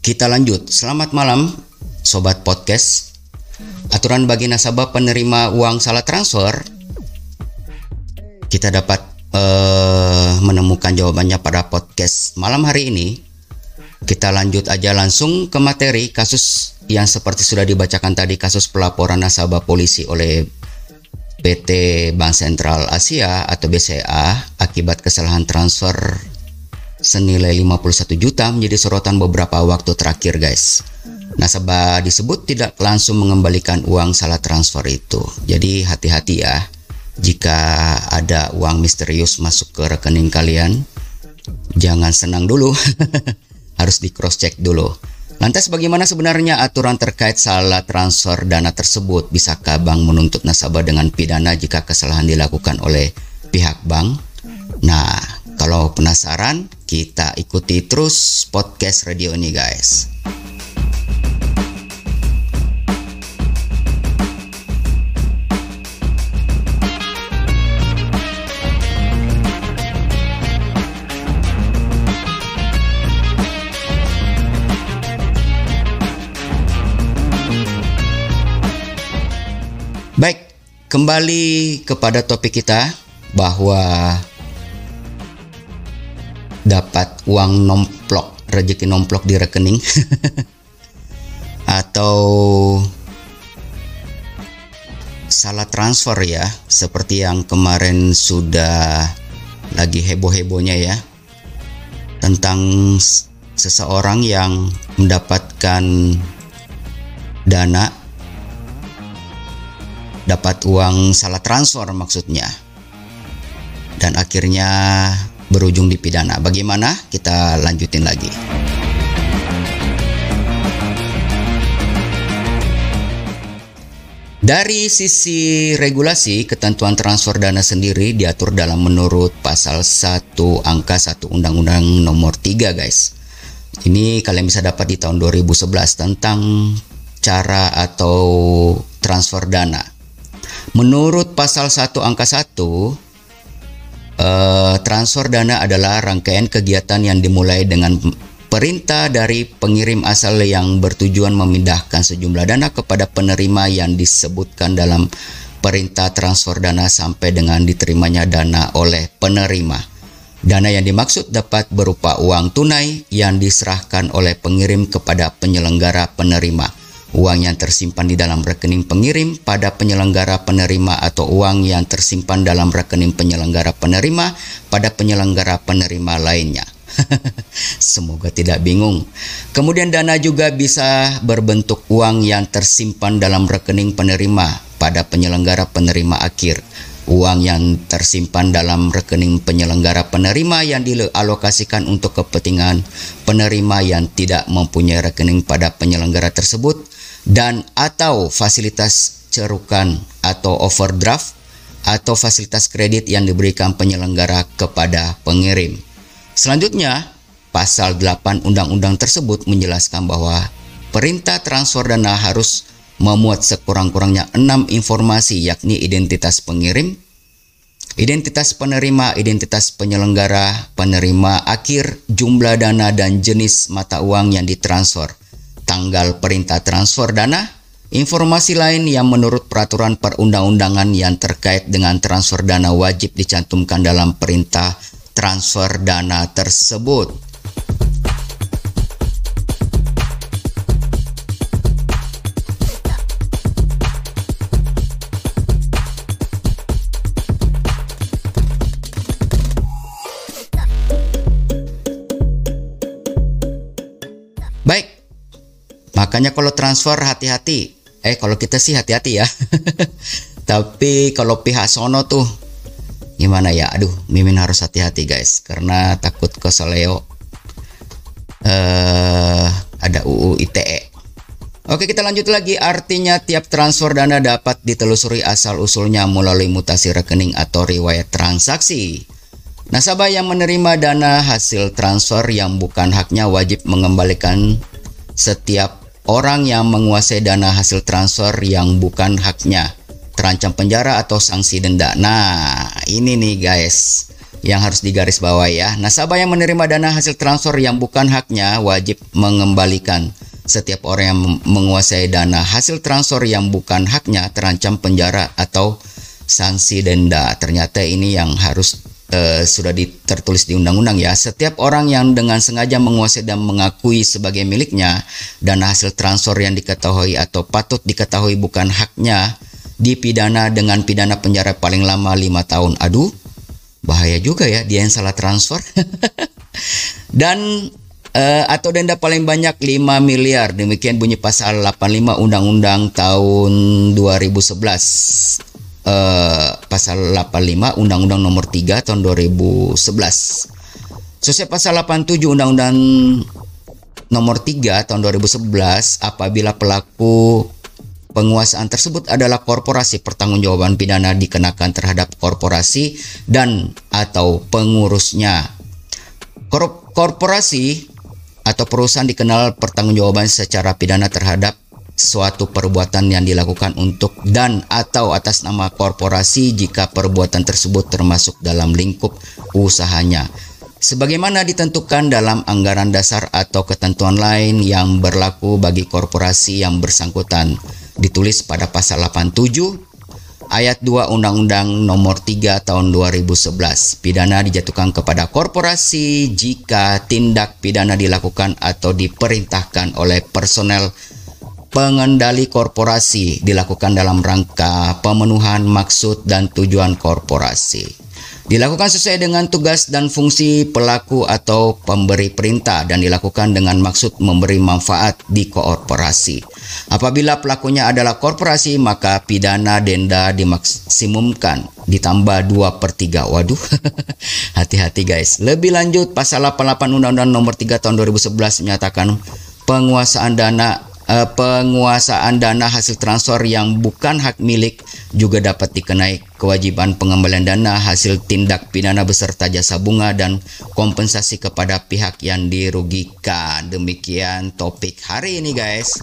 kita lanjut. Selamat malam, sobat podcast. Aturan bagi nasabah penerima uang salah transfer, kita dapat uh, menemukan jawabannya pada podcast malam hari ini. Kita lanjut aja langsung ke materi kasus yang seperti sudah dibacakan tadi kasus pelaporan nasabah polisi oleh PT Bank Sentral Asia atau BCA akibat kesalahan transfer senilai 51 juta menjadi sorotan beberapa waktu terakhir guys. Nasabah disebut tidak langsung mengembalikan uang salah transfer itu. Jadi hati-hati ya jika ada uang misterius masuk ke rekening kalian. Jangan senang dulu. Harus di cross check dulu. Lantas bagaimana sebenarnya aturan terkait salah transfer dana tersebut? Bisakah bank menuntut nasabah dengan pidana jika kesalahan dilakukan oleh pihak bank? Nah, penasaran, kita ikuti terus podcast radio ini guys. Baik, kembali kepada topik kita bahwa dapat uang nomplok, rezeki nomplok di rekening. Atau salah transfer ya, seperti yang kemarin sudah lagi heboh-hebohnya ya tentang seseorang yang mendapatkan dana dapat uang salah transfer maksudnya. Dan akhirnya berujung di pidana. Bagaimana? Kita lanjutin lagi. Dari sisi regulasi, ketentuan transfer dana sendiri diatur dalam menurut pasal 1 angka 1 Undang-Undang nomor 3 guys. Ini kalian bisa dapat di tahun 2011 tentang cara atau transfer dana. Menurut pasal 1 angka 1 Uh, transfer dana adalah rangkaian kegiatan yang dimulai dengan perintah dari pengirim asal yang bertujuan memindahkan sejumlah dana kepada penerima yang disebutkan dalam perintah transfer dana sampai dengan diterimanya dana oleh penerima. Dana yang dimaksud dapat berupa uang tunai yang diserahkan oleh pengirim kepada penyelenggara penerima uang yang tersimpan di dalam rekening pengirim pada penyelenggara penerima atau uang yang tersimpan dalam rekening penyelenggara penerima pada penyelenggara penerima lainnya. Semoga tidak bingung. Kemudian dana juga bisa berbentuk uang yang tersimpan dalam rekening penerima pada penyelenggara penerima akhir. Uang yang tersimpan dalam rekening penyelenggara penerima yang dialokasikan untuk kepentingan penerima yang tidak mempunyai rekening pada penyelenggara tersebut dan atau fasilitas cerukan atau overdraft atau fasilitas kredit yang diberikan penyelenggara kepada pengirim. Selanjutnya, pasal 8 undang-undang tersebut menjelaskan bahwa perintah transfer dana harus memuat sekurang-kurangnya enam informasi yakni identitas pengirim, identitas penerima, identitas penyelenggara, penerima akhir, jumlah dana dan jenis mata uang yang ditransfer tanggal perintah transfer dana, informasi lain yang menurut peraturan perundang-undangan yang terkait dengan transfer dana wajib dicantumkan dalam perintah transfer dana tersebut. Makanya kalau transfer hati-hati. Eh kalau kita sih hati-hati ya. Tapi kalau pihak sono tuh gimana ya? Aduh, Mimin harus hati-hati guys karena takut ke Soleo uh, ada UU ITE. Oke kita lanjut lagi artinya tiap transfer dana dapat ditelusuri asal usulnya melalui mutasi rekening atau riwayat transaksi. Nasabah yang menerima dana hasil transfer yang bukan haknya wajib mengembalikan setiap Orang yang menguasai dana hasil transfer yang bukan haknya terancam penjara atau sanksi denda. Nah, ini nih guys. yang harus digarisbawahi ya. Nasabah yang menerima dana hasil transfer yang bukan haknya wajib mengembalikan. Setiap orang yang menguasai dana hasil transfer yang bukan haknya terancam penjara atau sanksi denda. Ternyata ini yang harus uh, sudah tertulis di undang-undang ya. Setiap orang yang dengan sengaja menguasai dan mengakui sebagai miliknya dana hasil transfer yang diketahui atau patut diketahui bukan haknya dipidana dengan pidana penjara paling lama lima tahun. Aduh, bahaya juga ya dia yang salah transfer dan uh, atau denda paling banyak 5 miliar demikian bunyi pasal 85 undang-undang tahun 2011 uh, pasal 85 undang-undang nomor 3 tahun 2011 sesuai pasal 87 undang-undang nomor 3 tahun 2011 apabila pelaku penguasaan tersebut adalah korporasi pertanggungjawaban pidana dikenakan terhadap korporasi dan atau pengurusnya. Kor korporasi atau perusahaan dikenal pertanggungjawaban secara pidana terhadap suatu perbuatan yang dilakukan untuk dan atau atas nama korporasi jika perbuatan tersebut termasuk dalam lingkup usahanya sebagaimana ditentukan dalam anggaran dasar atau ketentuan lain yang berlaku bagi korporasi yang bersangkutan ditulis pada pasal 87 ayat 2 Undang-Undang Nomor 3 Tahun 2011. Pidana dijatuhkan kepada korporasi jika tindak pidana dilakukan atau diperintahkan oleh personel pengendali korporasi dilakukan dalam rangka pemenuhan maksud dan tujuan korporasi dilakukan sesuai dengan tugas dan fungsi pelaku atau pemberi perintah dan dilakukan dengan maksud memberi manfaat di korporasi. Apabila pelakunya adalah korporasi, maka pidana denda dimaksimumkan ditambah 2 per 3. Waduh, hati-hati guys. Lebih lanjut, pasal 88 Undang-Undang nomor 3 tahun 2011 menyatakan penguasaan dana uh, penguasaan dana hasil transfer yang bukan hak milik juga dapat dikenai kewajiban pengembalian dana hasil tindak pidana beserta jasa bunga dan kompensasi kepada pihak yang dirugikan. Demikian topik hari ini guys.